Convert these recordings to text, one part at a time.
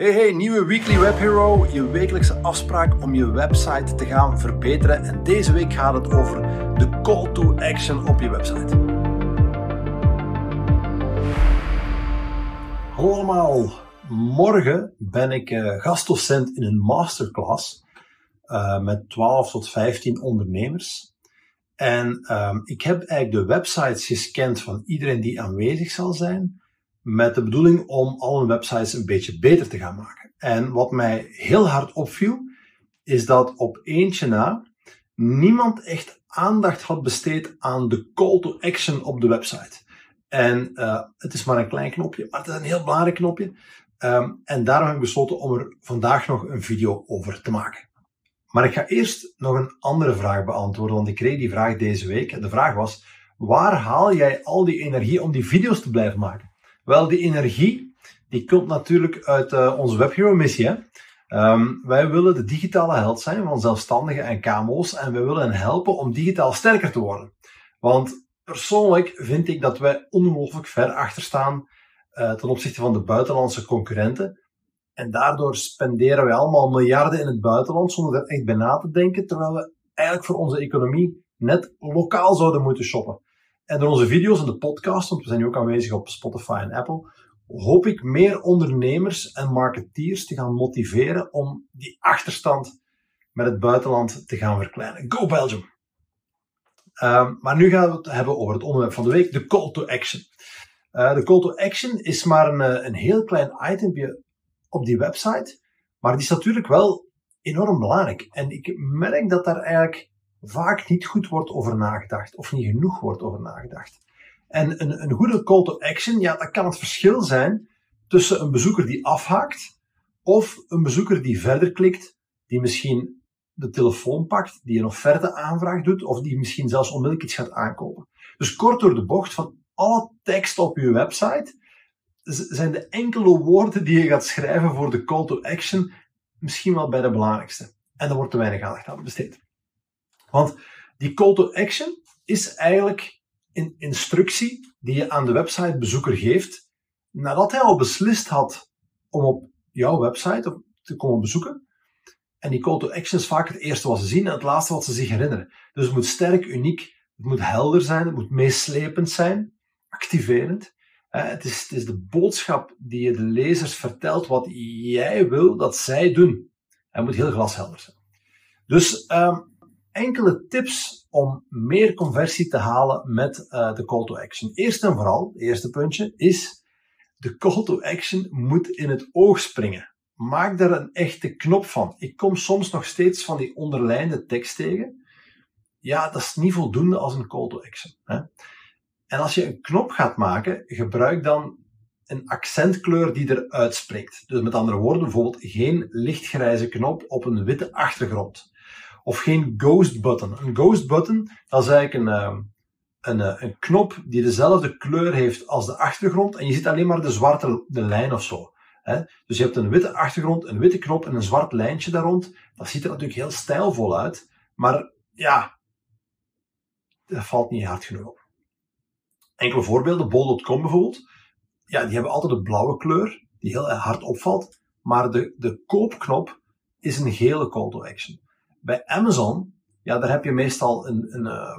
Hey hey, nieuwe Weekly Web Hero, je wekelijkse afspraak om je website te gaan verbeteren. En deze week gaat het over de call to action op je website. Hallo allemaal, morgen ben ik uh, gastdocent in een masterclass uh, met 12 tot 15 ondernemers. En um, ik heb eigenlijk de websites gescand van iedereen die aanwezig zal zijn met de bedoeling om alle websites een beetje beter te gaan maken. En wat mij heel hard opviel, is dat op eentje na niemand echt aandacht had besteed aan de call to action op de website. En uh, het is maar een klein knopje, maar het is een heel belangrijk knopje. Um, en daarom heb ik besloten om er vandaag nog een video over te maken. Maar ik ga eerst nog een andere vraag beantwoorden, want ik kreeg die vraag deze week. De vraag was, waar haal jij al die energie om die video's te blijven maken? Wel, die energie, die komt natuurlijk uit uh, onze WebHero missie. Hè? Um, wij willen de digitale held zijn van zelfstandigen en KMO's en we willen hen helpen om digitaal sterker te worden. Want persoonlijk vind ik dat wij ongelooflijk ver achter staan uh, ten opzichte van de buitenlandse concurrenten. En daardoor spenderen wij allemaal miljarden in het buitenland zonder er echt bij na te denken, terwijl we eigenlijk voor onze economie net lokaal zouden moeten shoppen. En door onze video's en de podcast, want we zijn nu ook aanwezig op Spotify en Apple, hoop ik meer ondernemers en marketeers te gaan motiveren om die achterstand met het buitenland te gaan verkleinen. Go Belgium! Um, maar nu gaan we het hebben over het onderwerp van de week, de call to action. Uh, de call to action is maar een, eh, een heel klein itempje op die website, maar die is natuurlijk wel enorm belangrijk. En ik merk dat daar eigenlijk vaak niet goed wordt over nagedacht of niet genoeg wordt over nagedacht. En een, een goede call to action, ja, dat kan het verschil zijn tussen een bezoeker die afhaakt of een bezoeker die verder klikt, die misschien de telefoon pakt, die een offerte aanvraag doet of die misschien zelfs onmiddellijk iets gaat aankopen. Dus kort door de bocht van alle tekst op je website zijn de enkele woorden die je gaat schrijven voor de call to action misschien wel bij de belangrijkste. En daar wordt te weinig aandacht aan besteed. Want die call to action is eigenlijk een instructie die je aan de websitebezoeker geeft nadat hij al beslist had om op jouw website te komen bezoeken. En die call to action is vaak het eerste wat ze zien en het laatste wat ze zich herinneren. Dus het moet sterk, uniek, het moet helder zijn, het moet meeslepend zijn, activerend. Het is, het is de boodschap die je de lezers vertelt wat jij wil dat zij doen. Het moet heel glashelder zijn. Dus um, enkele tips om meer conversie te halen met uh, de call to action. Eerst en vooral, het eerste puntje is, de call to action moet in het oog springen. Maak daar een echte knop van. Ik kom soms nog steeds van die onderlijnde tekst tegen. Ja, dat is niet voldoende als een call to action. Hè? En als je een knop gaat maken, gebruik dan een accentkleur die eruit springt. Dus met andere woorden, bijvoorbeeld geen lichtgrijze knop op een witte achtergrond of geen ghost button. Een ghost button, dat is eigenlijk een, ehm, een, eh, een knop die dezelfde kleur heeft als de achtergrond en je ziet alleen maar de zwarte de lijn of zo. Dus je hebt een witte achtergrond, een witte knop en een zwart lijntje daar rond. Dat ziet er natuurlijk heel stijlvol uit, maar ja, dat valt niet hard genoeg op. Enkele voorbeelden, bol.com bijvoorbeeld, ja, die hebben altijd een blauwe kleur, die heel hard opvalt, maar de, de koopknop is een gele call to action. Bij Amazon, ja, daar heb je meestal een, een, uh,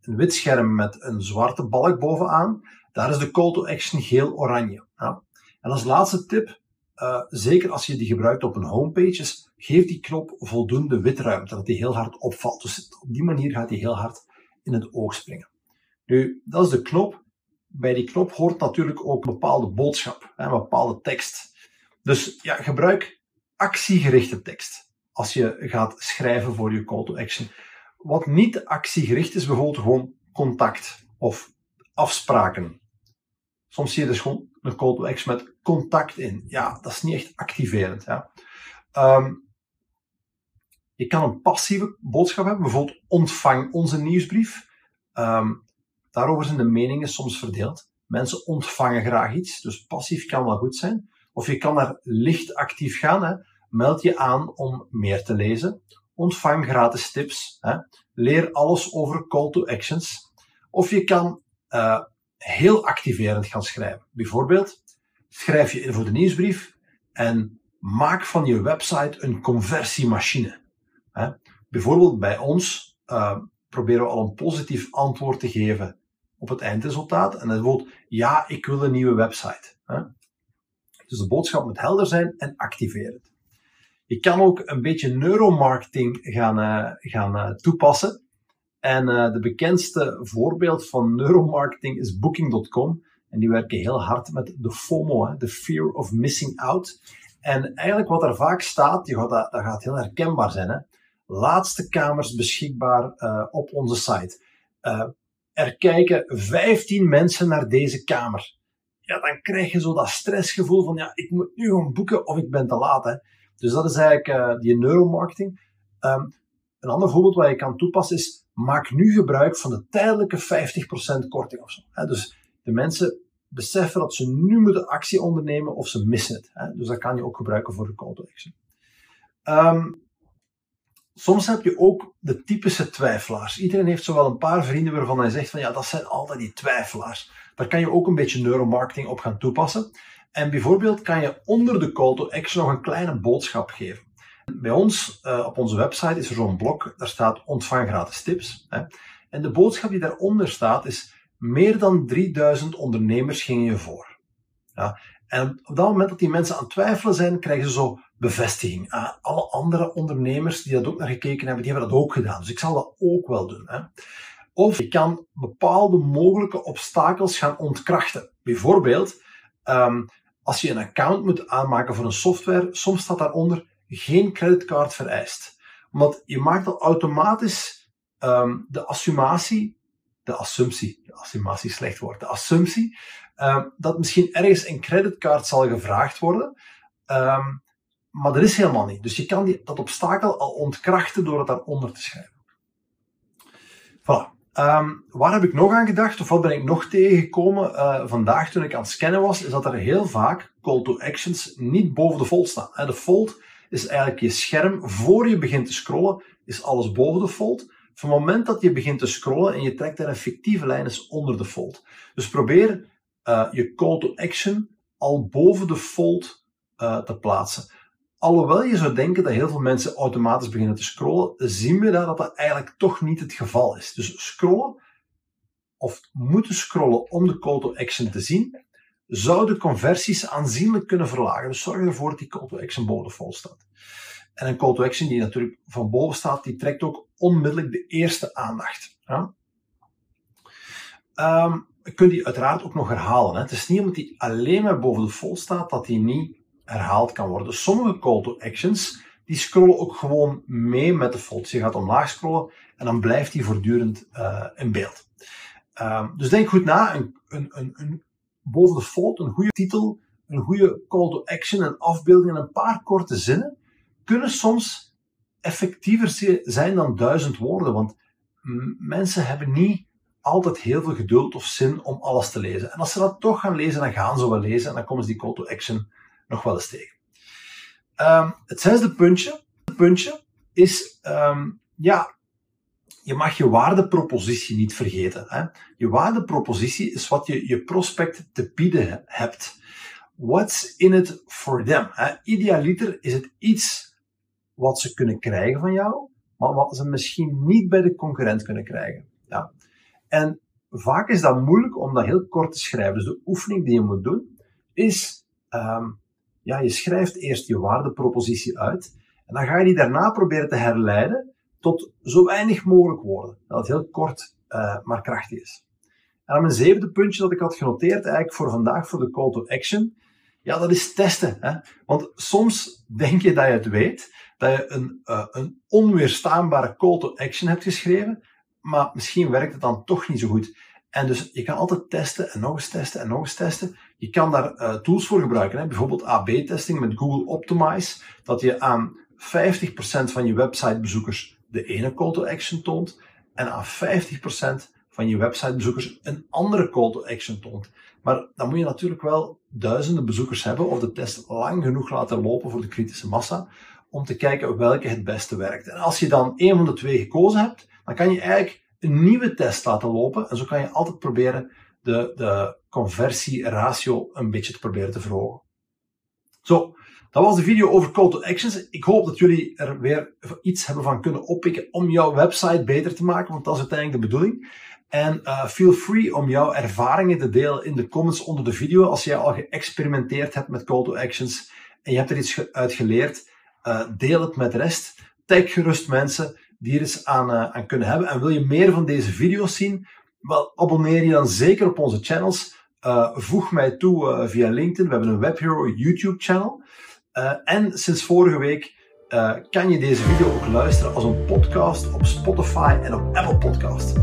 een wit scherm met een zwarte balk bovenaan. Daar is de call to action geel-oranje. Ja. En als laatste tip, uh, zeker als je die gebruikt op een homepage, geef die knop voldoende witruimte, dat die heel hard opvalt. Dus op die manier gaat die heel hard in het oog springen. Nu, dat is de knop. Bij die knop hoort natuurlijk ook een bepaalde boodschap, een bepaalde tekst. Dus ja, gebruik actiegerichte tekst als je gaat schrijven voor je call to action. Wat niet actiegericht is, bijvoorbeeld gewoon contact of afspraken. Soms zie je dus gewoon een call to action met contact in. Ja, dat is niet echt activerend. Ja. Um, je kan een passieve boodschap hebben, bijvoorbeeld ontvang onze nieuwsbrief. Um, daarover zijn de meningen soms verdeeld. Mensen ontvangen graag iets, dus passief kan wel goed zijn. Of je kan naar licht actief gaan. Hè. Meld je aan om meer te lezen. Ontvang gratis tips. Hè. Leer alles over call to actions. Of je kan uh, heel activerend gaan schrijven. Bijvoorbeeld, schrijf je in voor de nieuwsbrief en maak van je website een conversiemachine. Hè? Bijvoorbeeld bij ons uh, proberen we al een positief antwoord te geven op het eindresultaat. En dat wordt, ja, ik wil een nieuwe website. Hè? Dus de boodschap moet helder zijn en activeer het. Je kan ook een beetje neuromarketing gaan, uh, gaan uh, toepassen. En uh, de bekendste voorbeeld van neuromarketing is Booking.com. En die werken heel hard met de FOMO, de Fear of Missing Out. En eigenlijk wat er vaak staat, die gaat, dat, gaat heel herkenbaar zijn. Hè? Laatste kamers beschikbaar op onze site. Er kijken 15 mensen naar deze kamer. Ja, dan krijg je zo dat stressgevoel van, ja, ik moet nu gaan boeken of ik ben te laat. Hè? Dus dat is eigenlijk uh, die neuromarketing. Um, een ander voorbeeld wat je kan toepassen is, maak nu gebruik van de tijdelijke 50% korting of zo. Hè? Dus de mensen beseffen dat ze nu moeten actie ondernemen of ze missen het. Hè? Dus dat kan je ook gebruiken voor de call to action. Um, soms heb je ook de typische twijfelaars. Iedereen heeft zowel een paar vrienden waarvan hij zegt van ja, dat zijn altijd die twijfelaars. Daar kan je ook een beetje neuromarketing op gaan toepassen. En bijvoorbeeld kan je onder de call to action nog een kleine boodschap geven. Bij ons, uh, op onze website, is er zo'n blok, daar staat ontvang gratis tips. Hè. En de boodschap die daaronder staat is, meer dan 3000 ondernemers gingen je voor. Ja. En op dat moment dat die mensen aan het twijfelen zijn, krijgen ze zo bevestiging. Ah, alle andere ondernemers die dat ook naar gekeken hebben, die hebben dat ook gedaan. Dus ik zal dat ook wel doen. Hè. Of je kan bepaalde mogelijke obstakels gaan ontkrachten. Bijvoorbeeld, um, als je een account moet aanmaken voor een software, soms staat daaronder geen creditcard vereist. Want je maakt al automatisch um, de assumatie, de assumptie, de assumatie slecht woord, de assumptie, um, dat misschien ergens een creditcard zal gevraagd worden. Um, maar dat is helemaal niet. Dus je kan die, dat obstakel al ontkrachten door het daaronder te schrijven. Voilà. Um, waar heb ik nog aan gedacht, of wat ben ik nog tegengekomen uh, vandaag toen ik aan het scannen was, is dat er heel vaak call to actions niet boven de fold staan. De fold is eigenlijk je scherm. Voor je begint te scrollen, is alles boven de fold. Van het moment dat je begint te scrollen en je trekt daar een fictieve lijn, is onder de fold. Dus probeer uh, je call to action al boven de fold uh, te plaatsen. Alhoewel je zou denken dat heel veel mensen automatisch beginnen te scrollen, zien we dat dat eigenlijk toch niet het geval is. Dus scrollen, of moeten scrollen om de call to action te zien, zou de conversies aanzienlijk kunnen verlagen. Dus zorg ervoor dat die call to action boven fold staat. En een call to action die natuurlijk van boven staat, die trekt ook onmiddellijk de eerste aandacht. Ja? Um, je kunt die uiteraard ook nog herhalen. Hè. Het is niet omdat die alleen maar boven de fold staat, dat die niet herhaald kan worden. Sommige call to actions, die scrollen ook gewoon mee met de fold. je gaat omlaag scrollen en dan blijft die voortdurend uh, in beeld. Um, dus denk goed na, een, een, een, boven de fold, een goede titel, een goede call to action, een afbeelding en een paar korte zinnen, kunnen soms effectiever zijn dan duizend woorden. Want mensen hebben niet altijd heel veel geduld of zin om alles te lezen. En als ze dat toch gaan lezen, dan gaan ze wel lezen en dan komen ze die call to action nog wel eens tegen. Um, het zesde puntje, puntje is, um, ja, je mag je waardepropositie niet vergeten. Hè? Je waardepropositie is wat je je prospect te bieden hebt. What's in it for them? Idealiter is het iets wat ze kunnen krijgen van jou, maar wat ze misschien niet bij de concurrent kunnen krijgen. Ja. En vaak is dat moeilijk om dat heel kort te schrijven. Dus de oefening die je moet doen, is um, ja, je schrijft eerst je waardepropositie uit en dan ga je die daarna proberen te herleiden tot zo weinig mogelijk woorden. Dat het heel kort uh, maar krachtig is. En dan mijn zevende puntje dat ik had genoteerd eigenlijk voor vandaag voor de call to action. Ja, dat is testen. Hè? Want soms denk je dat je het weet, dat je een, uh, een onweerstaanbare call to action hebt geschreven, maar misschien werkt het dan toch niet zo goed. En dus je kan altijd testen en nog eens testen en nog eens testen. Je kan daar uh, tools voor gebruiken. Hè? Bijvoorbeeld AB-testing met Google Optimize. Dat je aan 50% van je websitebezoekers de ene call to action toont. En aan 50% van je websitebezoekers een andere call to action toont. Maar dan moet je natuurlijk wel duizenden bezoekers hebben of de test lang genoeg laten lopen voor de kritische massa. Om te kijken welke het beste werkt. En als je dan een van de twee gekozen hebt, dan kan je eigenlijk een nieuwe test laten lopen. En zo kan je altijd proberen de, de conversieratio een beetje te proberen te verhogen. Zo, dat was de video over call to actions. Ik hoop dat jullie er weer iets hebben van kunnen oppikken om jouw website beter te maken, want dat is uiteindelijk de bedoeling. En uh, feel free om jouw ervaringen te delen in de comments onder de video als jij al geëxperimenteerd hebt met call to actions en je hebt er iets uit geleerd. Uh, deel het met de rest. Tag gerust mensen die er eens aan, uh, aan kunnen hebben. En wil je meer van deze video's zien? Wel, abonneer je dan zeker op onze channels. Voeg mij toe via LinkedIn. We hebben een WebHero YouTube channel. en sinds vorige week kan je deze video ook luisteren als een podcast op Spotify en op Apple Podcast.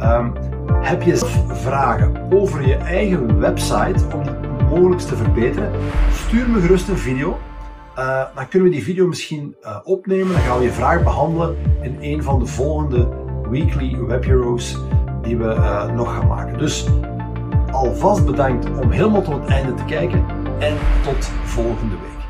Um, heb je vragen over je eigen website om die mogelijk te verbeteren? Stuur me gerust een video. Dan kunnen we die video misschien opnemen. Dan gaan we je vraag behandelen in een van de volgende weekly web heroes die we nog gaan maken. Dus alvast bedankt om helemaal tot het einde te kijken en tot volgende week.